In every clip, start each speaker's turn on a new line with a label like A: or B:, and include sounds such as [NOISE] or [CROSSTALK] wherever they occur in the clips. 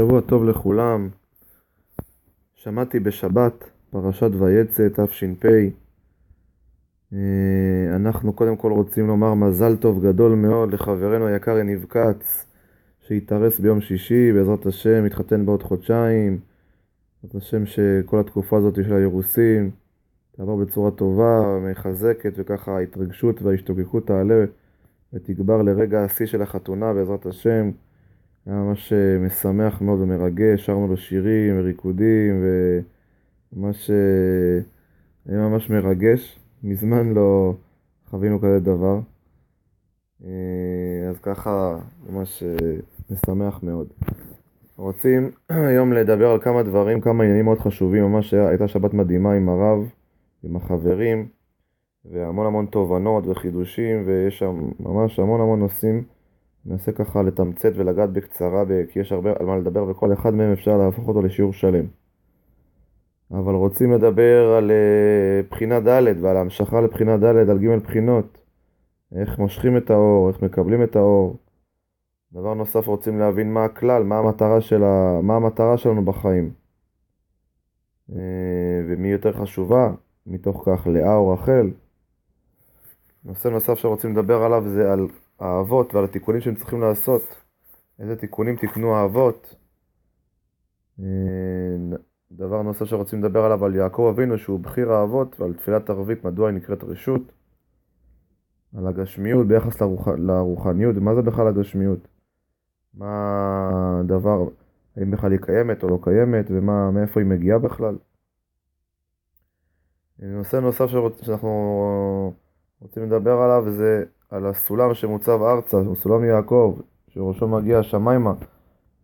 A: שבוע טוב לכולם. שמעתי בשבת, פרשת ויצא, תש"פ. אה, אנחנו קודם כל רוצים לומר מזל טוב גדול מאוד לחברנו היקר יניב כץ, שהתארס ביום שישי, בעזרת השם, מתחתן בעוד חודשיים. בעזרת השם שכל התקופה הזאת של האירוסין תעבור בצורה טובה, מחזקת, וככה ההתרגשות וההשתוקקות תעלה ותגבר לרגע השיא של החתונה, בעזרת השם. היה ממש אה, משמח מאוד ומרגש, שרנו לו שירים וריקודים וממש אה, היה ממש מרגש. מזמן לא חווינו כזה דבר. אה, אז ככה ממש משמח מאוד. רוצים [CLEARS THROAT] היום לדבר על כמה דברים, כמה עניינים מאוד חשובים, ממש הייתה שבת מדהימה עם הרב, עם החברים, והמון המון תובנות וחידושים, ויש שם ממש המון המון נושאים. ננסה ככה לתמצת ולגעת בקצרה, כי יש הרבה על מה לדבר, וכל אחד מהם אפשר להפוך אותו לשיעור שלם. אבל רוצים לדבר על אה, בחינה ד' ועל ההמשכה לבחינה ד', על ג' בחינות. איך מושכים את האור, איך מקבלים את האור. דבר נוסף, רוצים להבין מה הכלל, מה המטרה, של ה... מה המטרה שלנו בחיים. אה, ומי יותר חשובה, מתוך כך לאה או רחל. נושא נוסף שרוצים לדבר עליו זה על האבות ועל התיקונים שהם צריכים לעשות. איזה תיקונים תיקנו האבות. אה, דבר נוסף שרוצים לדבר עליו על יעקב אבינו שהוא בכיר האבות ועל תפילת ערבית מדוע היא נקראת רשות. על הגשמיות ביחס לרוח... לרוחניות, מה זה בכלל הגשמיות? מה הדבר, האם בכלל היא קיימת או לא קיימת ומאיפה היא מגיעה בכלל? נושא נוסף שרוצ... שאנחנו רוצים לדבר עליו זה על הסולם שמוצב ארצה, הוא סולם יעקב, שראשו מגיע השמיימה,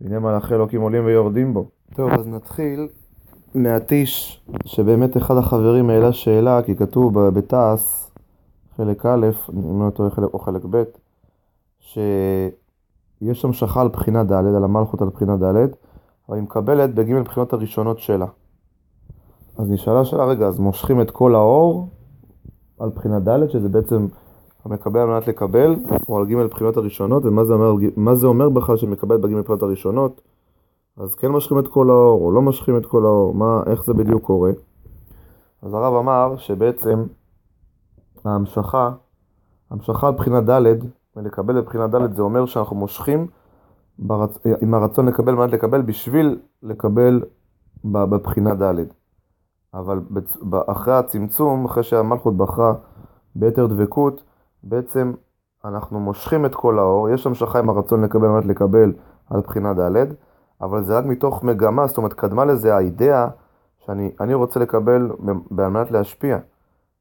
A: והנה מלאכי אלוקים עולים ויורדים בו. טוב, אז נתחיל מהטיש, שבאמת אחד החברים העלה שאלה, כי כתוב בתעש, חלק א', אם לא טועה חלק או חלק ב', שיש שם שכה על בחינה ד', על המלכות על בחינה ד', אבל היא מקבלת בג' בחינות הראשונות שלה. אז נשאלה שאלה, רגע, אז מושכים את כל האור על בחינה ד', שזה בעצם המקבל על מנת לקבל, או על ג' בחינות הראשונות, ומה זה אומר, זה אומר בכלל שמקבל בג' בחינות הראשונות, אז כן משכים את כל האור, או לא משכים את כל האור, מה, איך זה בדיוק קורה. אז הרב אמר שבעצם ההמשכה, המשכה על בחינה ד', ולקבל בבחינה ד' זה אומר שאנחנו מושכים ברצ... עם הרצון לקבל מנת לקבל בשביל לקבל בבחינה ד'. אבל אחרי הצמצום, אחרי שהמלכות בחרה ביתר דבקות, בעצם אנחנו מושכים את כל האור, יש המשכה עם הרצון לקבל מנת לקבל על בחינה ד', אבל זה רק מתוך מגמה, זאת אומרת קדמה לזה האידאה שאני רוצה לקבל על מנת להשפיע.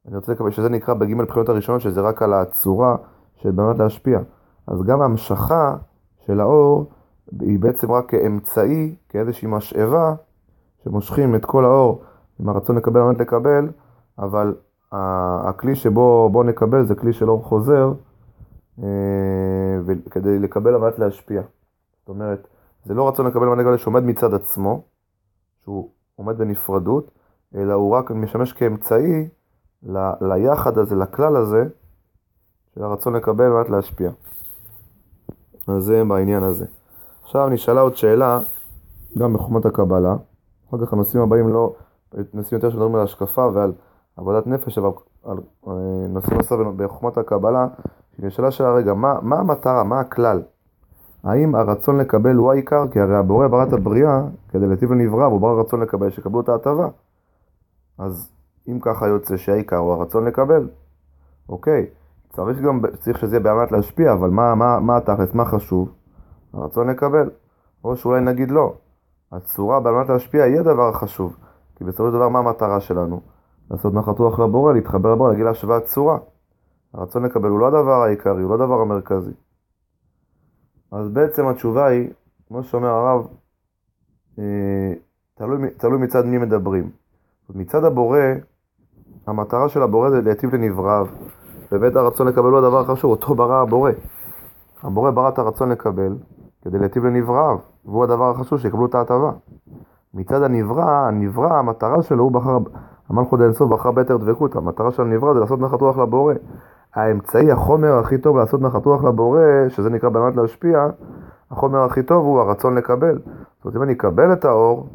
A: אני רוצה לקבל, שזה נקרא בג' בחינות הראשונות, שזה רק על הצורה של באמת להשפיע. אז גם ההמשכה של האור היא בעצם רק כאמצעי, כאיזושהי משאבה, שמושכים את כל האור עם הרצון לקבל באמת לקבל, אבל הכלי שבו נקבל זה כלי של אור חוזר, אה, כדי לקבל באמת להשפיע. זאת אומרת, זה לא רצון לקבל באמת לקבל שעומד מצד עצמו, שהוא עומד בנפרדות, אלא הוא רק משמש כאמצעי ל, ליחד הזה, לכלל הזה, של הרצון לקבל באמת להשפיע. אז זה בעניין הזה. עכשיו נשאלה עוד שאלה, גם בחוכמת הקבלה, אחר כך הנושאים הבאים לא, נושאים יותר שמדברים על השקפה ועל עבודת נפש, אבל על אה, נושאים נוספים בחוכמת הקבלה, נשאלה שאלה רגע, מה, מה המטרה, מה הכלל? האם הרצון לקבל הוא העיקר? כי הרי הבורא ברא את הבריאה כדי להטיב לנברא, והוא ברא רצון לקבל, שיקבלו את ההטבה. אז אם ככה יוצא שהעיקר הוא הרצון לקבל, אוקיי, צריך גם, צריך שזה יהיה באמת להשפיע, אבל מה, מה, מה התכלס, מה חשוב? הרצון לקבל. או שאולי נגיד לא, הצורה באמת להשפיע היא הדבר החשוב, כי בסופו של דבר מה המטרה שלנו? לעשות נחת רוח לבורא, להתחבר לבורא, להגיד להשוואת צורה. הרצון לקבל הוא לא הדבר העיקרי, הוא לא הדבר המרכזי. אז בעצם התשובה היא, כמו שאומר הרב, אה, תלוי, תלוי מצד מי מדברים. מצד הבורא, המטרה של הבורא זה להיטיב לנבריו, ובית הרצון לקבל הוא הדבר החשוב, אותו ברא הבורא. הבורא ברא את הרצון לקבל כדי להיטיב לנבריו, והוא הדבר החשוב, שיקבלו את ההטבה. מצד הנברא, הנברא, המטרה שלו, הוא בחר, המלכות האינסוף בחר ביתר דבקות, המטרה של הנברא זה לעשות נחת רוח לבורא. האמצעי, החומר הכי טוב לעשות נחת רוח לבורא, שזה נקרא באמת להשפיע, החומר הכי טוב הוא הרצון לקבל. זאת אומרת, אם אני אקבל את האור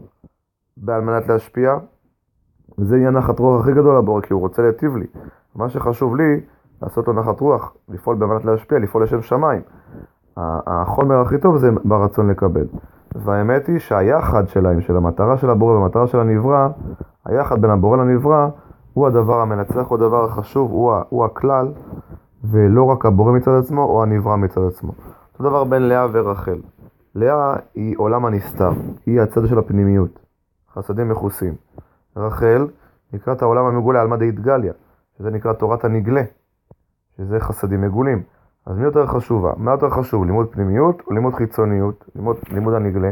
A: על מנת להשפיע, זה יהיה נחת רוח הכי גדול לבורא, כי הוא רוצה להיטיב לי. מה שחשוב לי, לעשות לו נחת רוח, לפעול במנת להשפיע, לפעול לשם שמיים. החומר הכי טוב זה ברצון לקבל. והאמת היא שהיחד שלהם, של המטרה של הבורא והמטרה של הנברא, היחד בין הבורא לנברא, הוא הדבר המנצח, הוא הדבר החשוב, הוא, הוא הכלל, ולא רק הבורא מצד עצמו או הנברא מצד עצמו. אותו דבר בין לאה ורחל. לאה היא עולם הנסתר, היא הצד של הפנימיות, חסדים מכוסים. רחל נקראת העולם המגולה, עלמא דאיתגליה, שזה נקרא תורת הנגלה, שזה חסדים מגולים. אז מי יותר חשובה? מה יותר חשוב, לימוד פנימיות או לימוד חיצוניות? לימוד, לימוד הנגלה.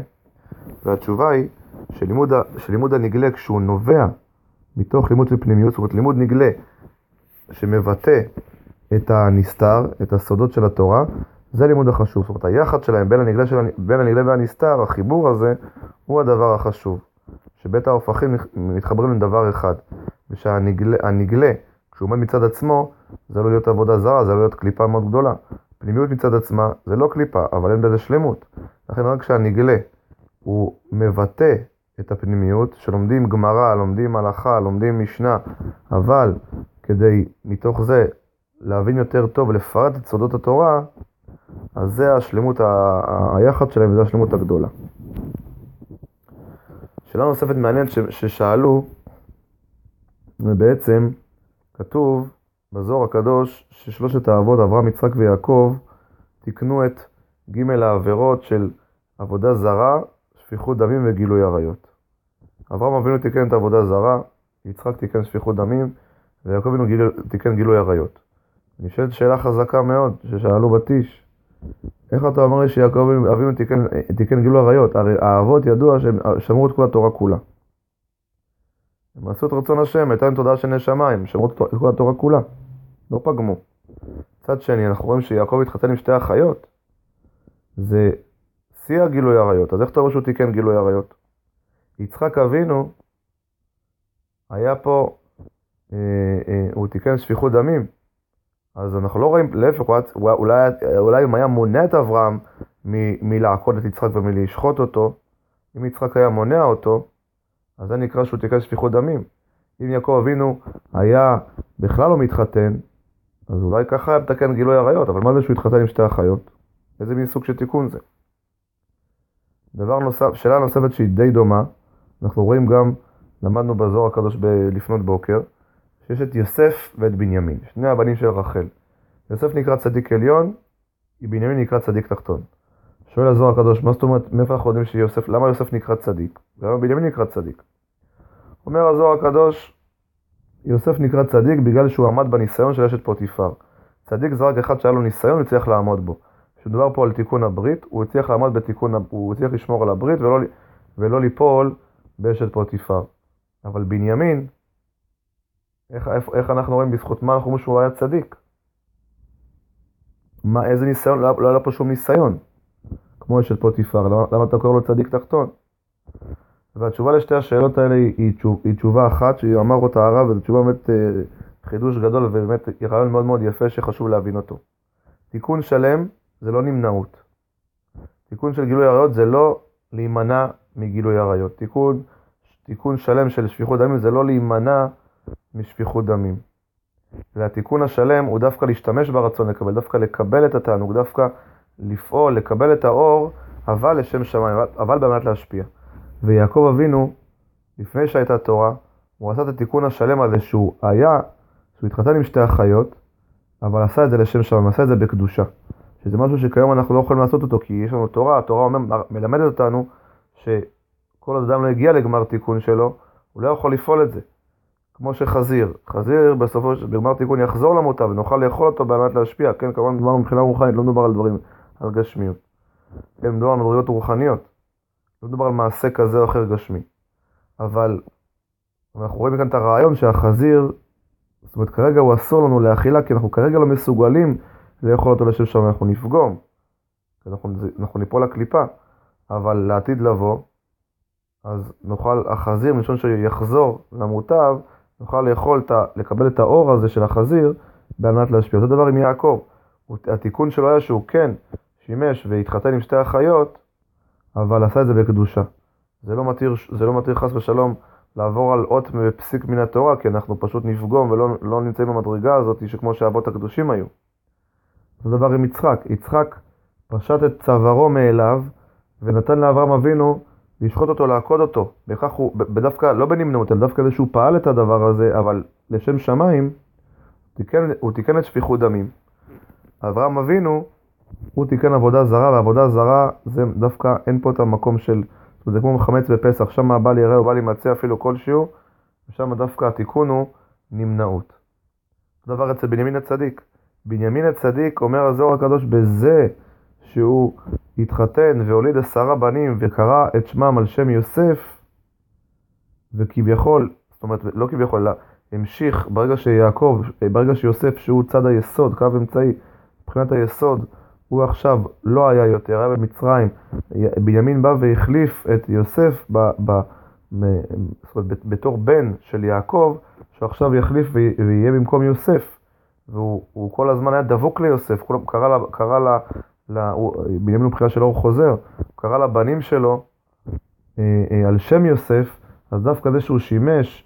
A: והתשובה היא שלימוד, שלימוד הנגלה כשהוא נובע מתוך לימוד של פנימיות, זאת אומרת לימוד נגלה שמבטא את הנסתר, את הסודות של התורה, זה לימוד החשוב. זאת אומרת, היחד שלהם בין הנגלה, של, בין הנגלה והנסתר, החיבור הזה, הוא הדבר החשוב. שבית ההופכים מתחברים לדבר אחד. ושהנגלה, כשהוא עומד מצד עצמו, זה לא להיות עבודה זרה, זה לא להיות קליפה מאוד גדולה. פנימיות מצד עצמה זה לא קליפה, אבל אין בזה שלמות. לכן רק כשהנגלה הוא מבטא את הפנימיות, שלומדים גמרא, לומדים הלכה, לומדים משנה, אבל כדי מתוך זה להבין יותר טוב ולפרט את סודות התורה, אז זה השלמות, היחד שלהם וזה השלמות הגדולה. שאלה נוספת מעניינת ששאלו, ובעצם כתוב בזוהר הקדוש ששלושת האבות, אברהם, יצחק ויעקב, תיקנו את ג' העבירות של עבודה זרה, שפיכות דמים וגילוי עריות. אברהם אבינו תיקן את עבודה זרה, יצחק תיקן שפיכות דמים, ויעקב אבינו גיל, תיקן גילוי עריות. נשאלת שאלה חזקה מאוד, ששאלו בתיש, איך אתה אומר שיעקב אבינו תיקן, תיקן גילוי עריות? הרי האבות ידוע שהם שמרו את כל התורה כולה. הם עשו את רצון השם, הייתה להם תודעה של נשמה, הם שמרו את כל התורה כולה. לא פגמו. מצד שני, אנחנו רואים שיעקב התחתן עם שתי אחיות. זה שיא הגילוי עריות. אז איך אתה אומר שהוא תיקן גילוי עריות? יצחק אבינו, היה פה, אה, אה, הוא תיקן שפיכות דמים. אז אנחנו לא רואים, להפך, אולי, אולי אם היה מונע את אברהם מלעקוד את יצחק ומלשחוט אותו, אם יצחק היה מונע אותו, אז זה נקרא שהוא תיקן שפיכות דמים. אם יעקב אבינו היה בכלל לא מתחתן, אז אולי ככה היה מתקן גילוי עריות, אבל מה זה שהוא התחתן עם שתי אחיות? איזה מין סוג של תיקון זה? דבר נוסף, שאלה נוספת שהיא די דומה, אנחנו רואים גם, למדנו בזוהר הקדוש ב- לפנות בוקר, שיש את יוסף ואת בנימין, שני הבנים של רחל. יוסף נקרא צדיק עליון, בנימין נקרא צדיק תחתון. שואל הזוהר הקדוש, מה זאת אומרת, מאיפה אנחנו יודעים שיוסף, למה יוסף נקרא צדיק? למה בנימין נקרא צדיק? אומר הזוהר הקדוש, יוסף נקרא צדיק בגלל שהוא עמד בניסיון של אשת פוטיפר. צדיק זה רק אחד שהיה לו ניסיון והצליח לעמוד בו. כשמדובר פה על תיקון הברית, הוא הצליח לעמוד בתיקון, הוא הצליח לשמור על הברית ולא, ולא ליפול באשת פוטיפר. אבל בנימין, איך, איך, איך אנחנו רואים בזכות מה אנחנו אומרים שהוא היה צדיק? מה, איזה ניסיון? לא, לא היה פה שום ניסיון. כמו אשת פוטיפר, למה, למה אתה קורא לו צדיק תחתון? והתשובה לשתי השאלות האלה היא, היא, תשוב, היא תשובה אחת, שאמר אותה הרב, וזו תשובה באמת אה, חידוש גדול, ובאמת רעיון מאוד מאוד יפה שחשוב להבין אותו. תיקון שלם זה לא נמנעות. תיקון של גילוי עריות זה לא להימנע מגילוי עריות. תיקון, תיקון שלם של שפיכות דמים זה לא להימנע משפיכות דמים. והתיקון השלם הוא דווקא להשתמש ברצון לקבל, דווקא לקבל את התענוג, דווקא לפעול, לקבל את האור, אבל לשם שמיים, אבל במנת להשפיע. ויעקב אבינו, לפני שהייתה תורה, הוא עשה את התיקון השלם הזה שהוא היה, שהוא התחתן עם שתי אחיות, אבל עשה את זה לשם שמיים, עשה את זה בקדושה. שזה משהו שכיום אנחנו לא יכולים לעשות אותו, כי יש לנו תורה, התורה מלמדת אותנו שכל אדם לא הגיע לגמר תיקון שלו, הוא לא יכול לפעול את זה. כמו שחזיר, חזיר בסופו של בגמר תיקון יחזור למותה ונוכל לאכול אותו על להשפיע, כן, כמובן מדובר מבחינה רוחנית, לא מדובר על דברים, על גשמיות. כן, מדובר על מדרגות רוחניות. לא מדובר על מעשה כזה או אחר גשמי. אבל אנחנו רואים כאן את הרעיון שהחזיר, זאת אומרת כרגע הוא אסור לנו לאכילה כי אנחנו כרגע לא מסוגלים לאכול אותו לשם שם, אנחנו נפגום. אנחנו, אנחנו ניפול לקליפה. אבל לעתיד לבוא, אז נוכל, החזיר, מלשון שיחזור למוטב, נוכל לאכול, לקבל את האור הזה של החזיר, על מנת להשפיע. אותו דבר עם יעקב. התיקון שלו היה שהוא כן שימש והתחתן עם שתי אחיות, אבל עשה את זה בקדושה. זה לא מתיר, זה לא מתיר חס ושלום לעבור על אות ופסיק מן התורה, כי אנחנו פשוט נפגום ולא לא נמצאים במדרגה הזאת שכמו שהאבות הקדושים היו. אותו דבר עם יצחק. יצחק פשט את צווארו מאליו ונתן לאברהם אבינו לשחוט אותו, לעקוד אותו. בכך הוא, בדווקא, לא בנמנעות, אלא דווקא זה שהוא פעל את הדבר הזה, אבל לשם שמיים, תיקן, הוא תיקן את שפיכות דמים. אברהם אבינו, הוא תיקן עבודה זרה, ועבודה זרה זה דווקא, אין פה את המקום של, זה כמו חמץ בפסח, שם בא יראה או בא להימצא אפילו כלשהו, ושם דווקא התיקון הוא נמנעות. דבר אצל בנימין הצדיק. בנימין הצדיק, אומר הזוהר הקדוש, בזה שהוא התחתן והוליד עשרה בנים וקרא את שמם על שם יוסף, וכביכול, זאת אומרת, לא כביכול, אלא המשיך ברגע שיעקב, ברגע שיוסף, שהוא צד היסוד, קו אמצעי, מבחינת היסוד, הוא עכשיו לא היה יותר, היה במצרים. בנימין בא והחליף את יוסף ב, ב, זאת אומרת, בתור בן של יעקב, שעכשיו יחליף ויהיה במקום יוסף. והוא כל הזמן היה דבוק ליוסף, קרא, לה, קרא לה, בנימין הוא בחירה של אור חוזר, הוא קרא לבנים שלו אה, אה, על שם יוסף, אז דווקא זה שהוא שימש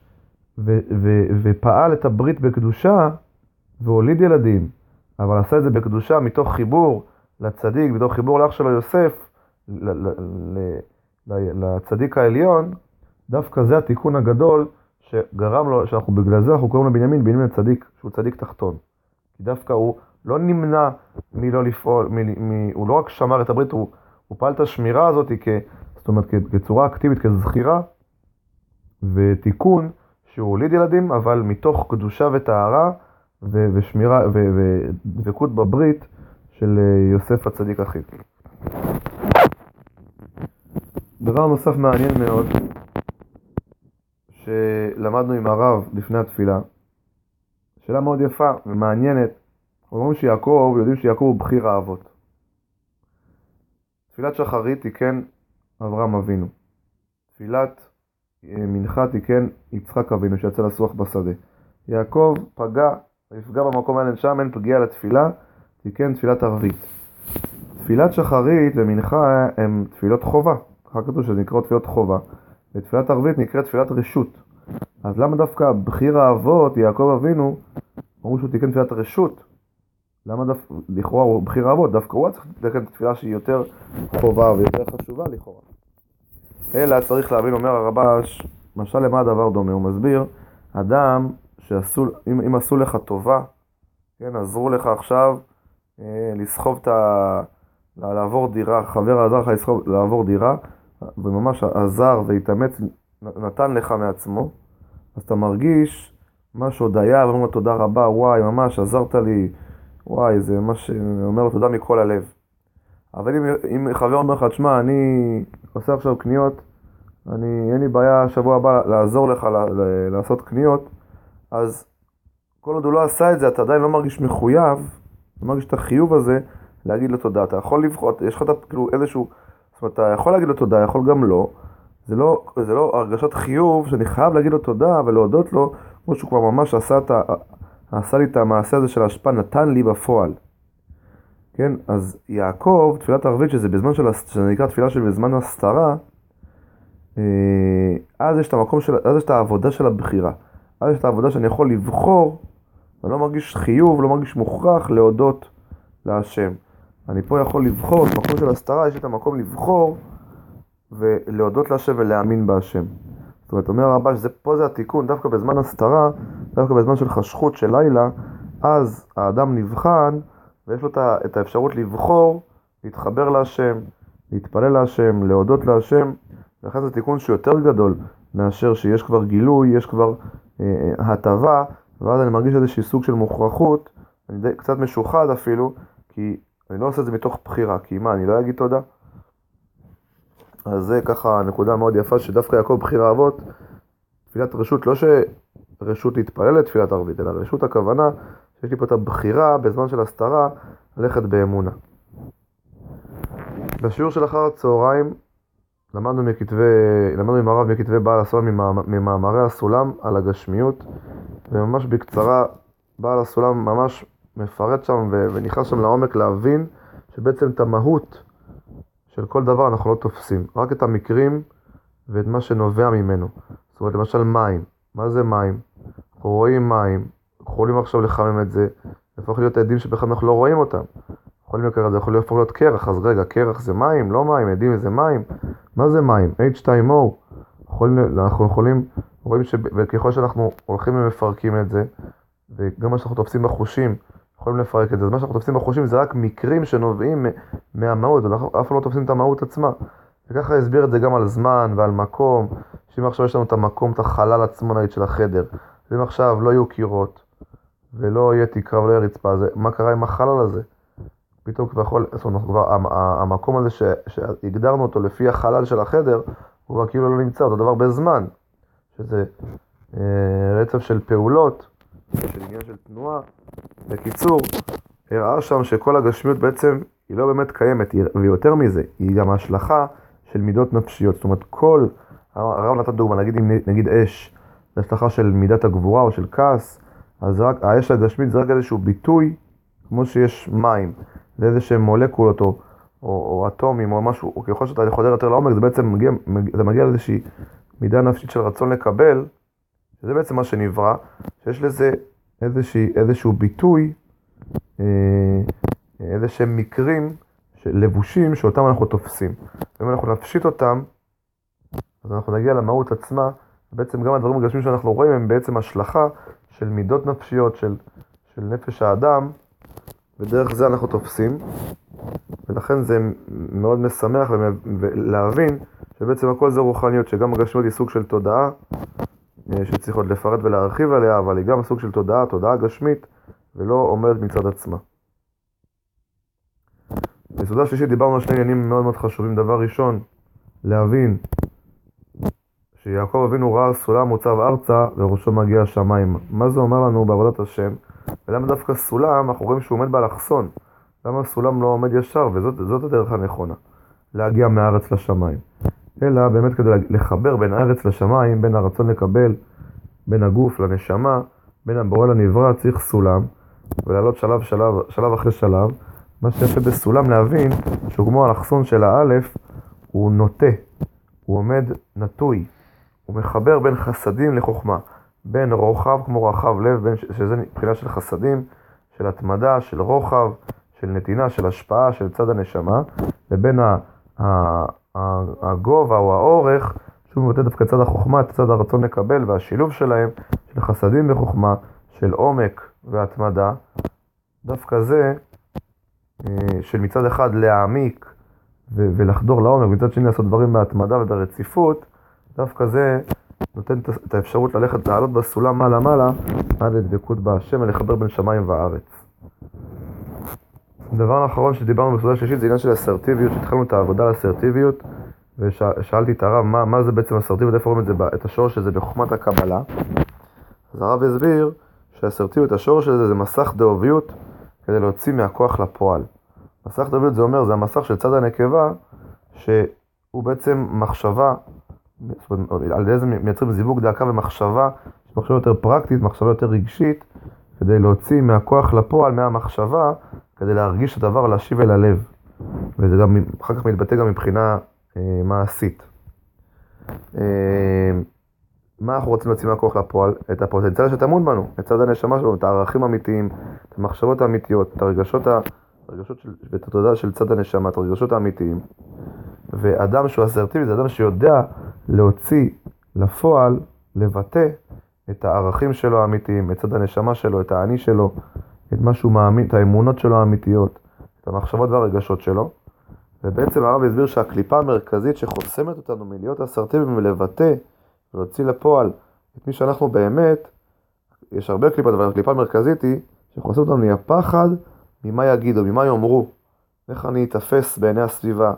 A: ו, ו, ופעל את הברית בקדושה והוליד ילדים, אבל עשה את זה בקדושה מתוך חיבור לצדיק, מתוך חיבור לאח שלו יוסף, לצדיק העליון, דווקא זה התיקון הגדול שגרם לו, שאנחנו בגלל זה אנחנו קוראים לבנימין, בנימין הצדיק, שהוא צדיק תחתון. כי דווקא הוא לא נמנע מלא לפעול, מ, מ, הוא לא רק שמר את הברית, הוא, הוא פעל את השמירה הזאת כ, זאת אומרת, כצורה אקטיבית, כזכירה ותיקון, שהוא הוליד ילדים, אבל מתוך קדושה וטהרה ושמירה ודבקות בברית של אה, יוסף הצדיק אחיו. דבר נוסף מעניין מאוד, שלמדנו עם הרב לפני התפילה, שאלה מאוד יפה ומעניינת. אומרים שיעקב, יודעים שיעקב הוא בכיר האבות. תפילת שחרית תיקן אברהם אבינו. תפילת אה, מנחה תיקן יצחק אבינו שיצא לסוח בשדה. יעקב פגע, יפגע במקום האלה שם, אין פגיעה לתפילה, תיקן תפילת ערבית. תפילת שחרית ומנחה הם תפילות חובה. ככה כתוב שזה נקרא תפילות חובה. ותפילת ערבית נקראת תפילת רשות. אז למה דווקא בכיר האבות, יעקב אבינו, אמרו שהוא תיקן תפילת רשות? למה דווקא, לכאורה הוא בכיר האבות, דווקא הוא צריך לתקן תפילה שהיא יותר חובה ויותר חשובה לכאורה. אלא צריך להבין, אומר הרבש, משל למה הדבר דומה? הוא מסביר, אדם שעשו, אם, אם עשו לך טובה, כן, עזרו לך עכשיו אה, לסחוב את ה... לעבור דירה, חבר עזר לך לסחוב, לעבור דירה, וממש עזר והתאמץ, נתן לך מעצמו, אז אתה מרגיש ממש הודיה, ואומר לו תודה רבה, וואי, ממש עזרת לי, וואי, זה ממש, אומר לו תודה מכל הלב. אבל אם, אם חבר אומר לך, תשמע, אני עושה עכשיו קניות, אני, אין לי בעיה שבוע הבא לעזור לך ל, ל, לעשות קניות, אז כל עוד הוא לא עשה את זה, אתה עדיין לא מרגיש מחויב, לא מרגיש את החיוב הזה, להגיד לו תודה. אתה יכול לבחור, יש לך כאילו איזשהו, זאת אומרת, אתה יכול להגיד לו תודה, יכול גם לא. זה לא, זה לא הרגשת חיוב שאני חייב להגיד לו תודה ולהודות לו, כמו שהוא כבר ממש עשה, את עשה לי את המעשה הזה של ההשפעה, נתן לי בפועל. כן, אז יעקב, תפילת ערבית, שזה בזמן של, שזה נקרא תפילה של בזמן הסתרה, אה, אז יש את המקום של, אז יש את העבודה של הבחירה. אז יש את העבודה שאני יכול לבחור, ואני לא מרגיש חיוב, לא מרגיש מוכרח להודות להשם. אני פה יכול לבחור, במקום של הסתרה יש את המקום לבחור ולהודות להשם ולהאמין בהשם. זאת אומרת, אומר הרבש, פה זה התיקון, דווקא בזמן הסתרה, דווקא בזמן של חשכות של לילה, אז האדם נבחן ויש לו את האפשרות לבחור, להתחבר להשם, להתפלל להשם, להודות להשם, ולכן זה תיקון שהוא יותר גדול מאשר שיש כבר גילוי, יש כבר אה, אה הטבה, ואז אני מרגיש איזשהו סוג של מוכרחות, אני די, קצת משוחד אפילו, כי אני לא עושה את זה מתוך בחירה, כי מה, אני לא אגיד תודה? אז זה ככה נקודה מאוד יפה, שדווקא יעקב בחיר האבות, תפילת רשות, לא שרשות להתפלל לתפילת ערבית, אלא רשות הכוונה שיש לי פה את הבחירה בזמן של הסתרה, ללכת באמונה. בשיעור של אחר הצהריים למדנו מכתבי, למדנו עם הרב מכתבי בעל הסולם ממאמרי הסולם על הגשמיות, וממש בקצרה בעל הסולם ממש מפרט שם ונכנס שם לעומק להבין שבעצם את המהות של כל דבר אנחנו לא תופסים, רק את המקרים ואת מה שנובע ממנו. זאת אומרת, למשל מים, מה זה מים? אנחנו רואים מים, יכולים עכשיו לחמם את זה, להפוך להיות עדים שבכלל אנחנו לא רואים אותם. יכולים לקרוא, זה יכול להפוך להיות קרח, אז רגע, קרח זה מים, לא מים, עדים זה מים. מה זה מים? H2O. יכולים, אנחנו יכולים, רואים שככל שאנחנו הולכים ומפרקים את זה, וגם מה שאנחנו תופסים בחושים, יכולים לפרק את זה. אז מה שאנחנו תופסים בחושים זה רק מקרים שנובעים מהמהות, אנחנו אף פעם לא תופסים את המהות עצמה. וככה הסביר את זה גם על זמן ועל מקום, שאם עכשיו יש לנו את המקום, את החלל עצמו נגיד של החדר, ואם עכשיו לא יהיו קירות, ולא יהיה תקרה ולא יהיה רצפה, זה, מה קרה עם החלל הזה? פתאום כביכול, זאת אומרת, כבר, המקום הזה שהגדרנו אותו לפי החלל של החדר, הוא כבר כאילו לא נמצא, אותו דבר בזמן, שזה אה, רצף של פעולות, של עניין של תנועה. בקיצור, הראה שם שכל הגשמיות בעצם היא לא באמת קיימת, ויותר מזה, היא גם השלכה של מידות נפשיות. זאת אומרת, כל, הרב נתן דוגמה, נגיד, נגיד אש, זה השלכה של מידת הגבורה או של כעס, אז רק, האש הגשמית זה רק איזשהו ביטוי, כמו שיש מים, זה איזה שהם מולקולות או, או, או אטומים או משהו, או ככל שאתה חודר יותר לעומק, זה בעצם מגיע, זה מגיע לאיזושהי מידה נפשית של רצון לקבל, שזה בעצם מה שנברא, שיש לזה איזושהי, איזשהו ביטוי, אה, איזה שהם מקרים, לבושים שאותם אנחנו תופסים. ואם אנחנו נפשיט אותם, אז אנחנו נגיע למהות עצמה, בעצם גם הדברים הגשמים שאנחנו רואים הם בעצם השלכה של מידות נפשיות, של, של נפש האדם, ודרך זה אנחנו תופסים, ולכן זה מאוד משמח להבין שבעצם הכל זה רוחניות, שגם הגשמיות היא סוג של תודעה, אה, שצריך עוד לפרט ולהרחיב עליה, אבל היא גם סוג של תודעה, תודעה גשמית, ולא עומדת מצד עצמה. בסעודה שלישית דיברנו על שני עניינים מאוד מאוד חשובים. דבר ראשון, להבין שיעקב אבינו ראה סולם מוצב ארצה וראשו מגיע השמיים. מה זה אומר לנו בעבודת השם? ולמה דווקא סולם, אנחנו רואים שהוא עומד באלכסון. למה הסולם לא עומד ישר? וזאת הדרך הנכונה, להגיע מהארץ לשמיים. אלא באמת כדי לחבר בין הארץ לשמיים, בין הרצון לקבל, בין הגוף לנשמה, בין הבורא לנברא, צריך סולם, ולעלות שלב, שלב, שלב אחרי שלב. מה שיפה בסולם להבין, שהוא כמו האלכסון של האלף, הוא נוטה, הוא עומד נטוי, הוא מחבר בין חסדים לחוכמה, בין רוחב כמו רחב לב, בין, שזה מבחינה של חסדים, של התמדה, של רוחב, של נתינה, של השפעה, של צד הנשמה, לבין הגובה או האורך, שהוא מבטא דווקא צד החוכמה, את צד הרצון לקבל והשילוב שלהם, של חסדים וחוכמה, של עומק והתמדה, דווקא זה, של מצד אחד להעמיק ולחדור לעומק, מצד שני לעשות דברים בהתמדה וברציפות, דווקא זה נותן את האפשרות ללכת, לעלות בסולם מעלה-מעלה, עד לדבקות בהשם ולחבר בין שמיים וארץ. דבר האחרון שדיברנו בסעודה שלישית זה עניין של אסרטיביות, שהתחלנו את העבודה על אסרטיביות, ושאלתי את הרב מה, מה זה בעצם אסרטיביות, איפה רואים את, זה, את השורש הזה בחוכמת הקבלה. אז הרב הסביר שאסרטיביות, השורש הזה זה מסך דאוביות כדי להוציא מהכוח לפועל. מסך דאוביות זה אומר, זה המסך של צד הנקבה, שהוא בעצם מחשבה, על ידי זה מייצרים זיווג דאקה ומחשבה, מחשבה יותר פרקטית, מחשבה יותר רגשית, כדי להוציא מהכוח לפועל, מהמחשבה, כדי להרגיש את הדבר, להשיב אל הלב. וזה גם אחר כך מתבטא גם מבחינה אה, מעשית. אה, מה אנחנו רוצים להוציא מהכוח לפועל? את הפוטנציאל שטמון בנו, את צד הנשמה שלנו, את הערכים האמיתיים, את המחשבות האמיתיות, את הרגשות, הרגשות של, ואת התודעה של צד הנשמה, את הרגשות האמיתיים. ואדם שהוא אסרטיבי זה אדם שיודע להוציא לפועל, לבטא את הערכים שלו האמיתיים, את צד הנשמה שלו, את האני שלו, את מה שהוא מאמין, את האמונות שלו האמיתיות, את המחשבות והרגשות שלו. ובעצם הרב הסביר שהקליפה המרכזית שחוסמת אותנו מלהיות אסרטיביים ולבטא ולהוציא לפועל את מי שאנחנו באמת, יש הרבה קליפות, אבל הקליפה המרכזית היא שחוסמת אותנו מהפחד ממה יגידו, ממה יאמרו, איך אני אתפס בעיני הסביבה,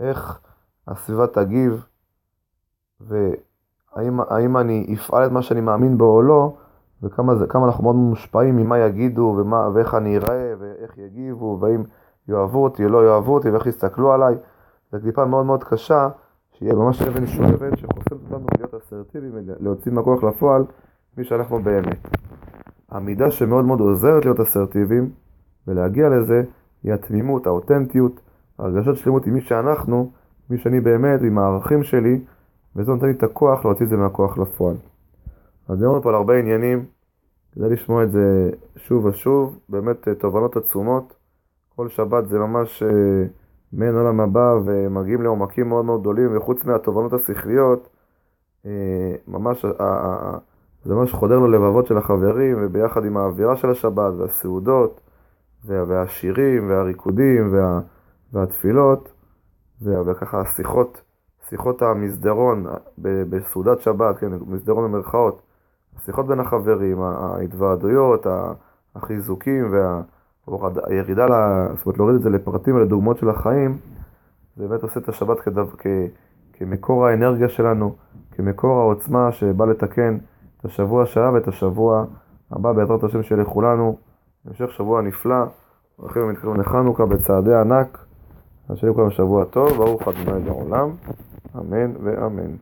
A: איך הסביבה תגיב, והאם אני אפעל את מה שאני מאמין בו או לא, וכמה זה, אנחנו מאוד מושפעים ממה יגידו, ומה, ואיך אני אראה, ואיך יגיבו, והאם יאהבו אותי או לא יאהבו אותי, ואיך יסתכלו עליי. זו קליפה מאוד מאוד קשה, שיהיה ממש אבן שואבת, שחוסמת אותנו להיות אסרטיביים, להוציא מהכוח לפועל, מי שאנחנו באמת. המידה שמאוד מאוד עוזרת להיות אסרטיביים, ולהגיע לזה, היא התמימות, האותנטיות, הרגשת שלמות עם מי שאנחנו, מי שאני באמת, עם הערכים שלי, וזה נותן לי את הכוח להוציא את זה מהכוח לפועל. אז דיברנו פה על הרבה עניינים, כדאי לשמוע את זה שוב ושוב, באמת אה, תובנות עצומות. כל שבת זה ממש אה, מעין עולם הבא ומגיעים לעומקים מאוד מאוד גדולים, וחוץ מהתובנות השכליות, אה, ממש, זה ממש חודר ללבבות של החברים, וביחד עם האווירה של השבת והסעודות, והשירים והריקודים וה, והתפילות, וככה השיחות, שיחות המסדרון בסעודת שבת, כן, מסדרון במרכאות, השיחות בין החברים, ההתוועדויות, החיזוקים והירידה, זאת אומרת להוריד את זה לפרטים ולדוגמאות של החיים, זה באמת עושה את השבת כדו, כ, כמקור האנרגיה שלנו, כמקור העוצמה שבא לתקן את השבוע שעה ואת השבוע הבא בעזרת השם שיהיה לכולנו. המשך שבוע נפלא, הולכים ומתקרבים לחנוכה בצעדי ענק, אז שיהיה לכולם שבוע טוב, ברוך ה' לעולם, אמן ואמן.